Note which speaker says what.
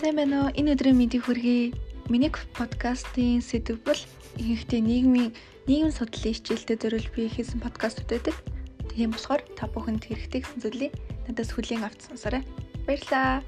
Speaker 1: сайн байна уу? Энэ өдрийн мэндийг хүргэе. Миний подкастын сэдв бол ихэнхдээ нийгмийн нийгэм судлалын хичээлтэд зориулж би хийсэн подкастууд байдаг. Тийм болохоор та бүхэнд хэрэгтэй гэсэн зүйлийг надаас хүлээн авч сонсоорой. Баярлалаа.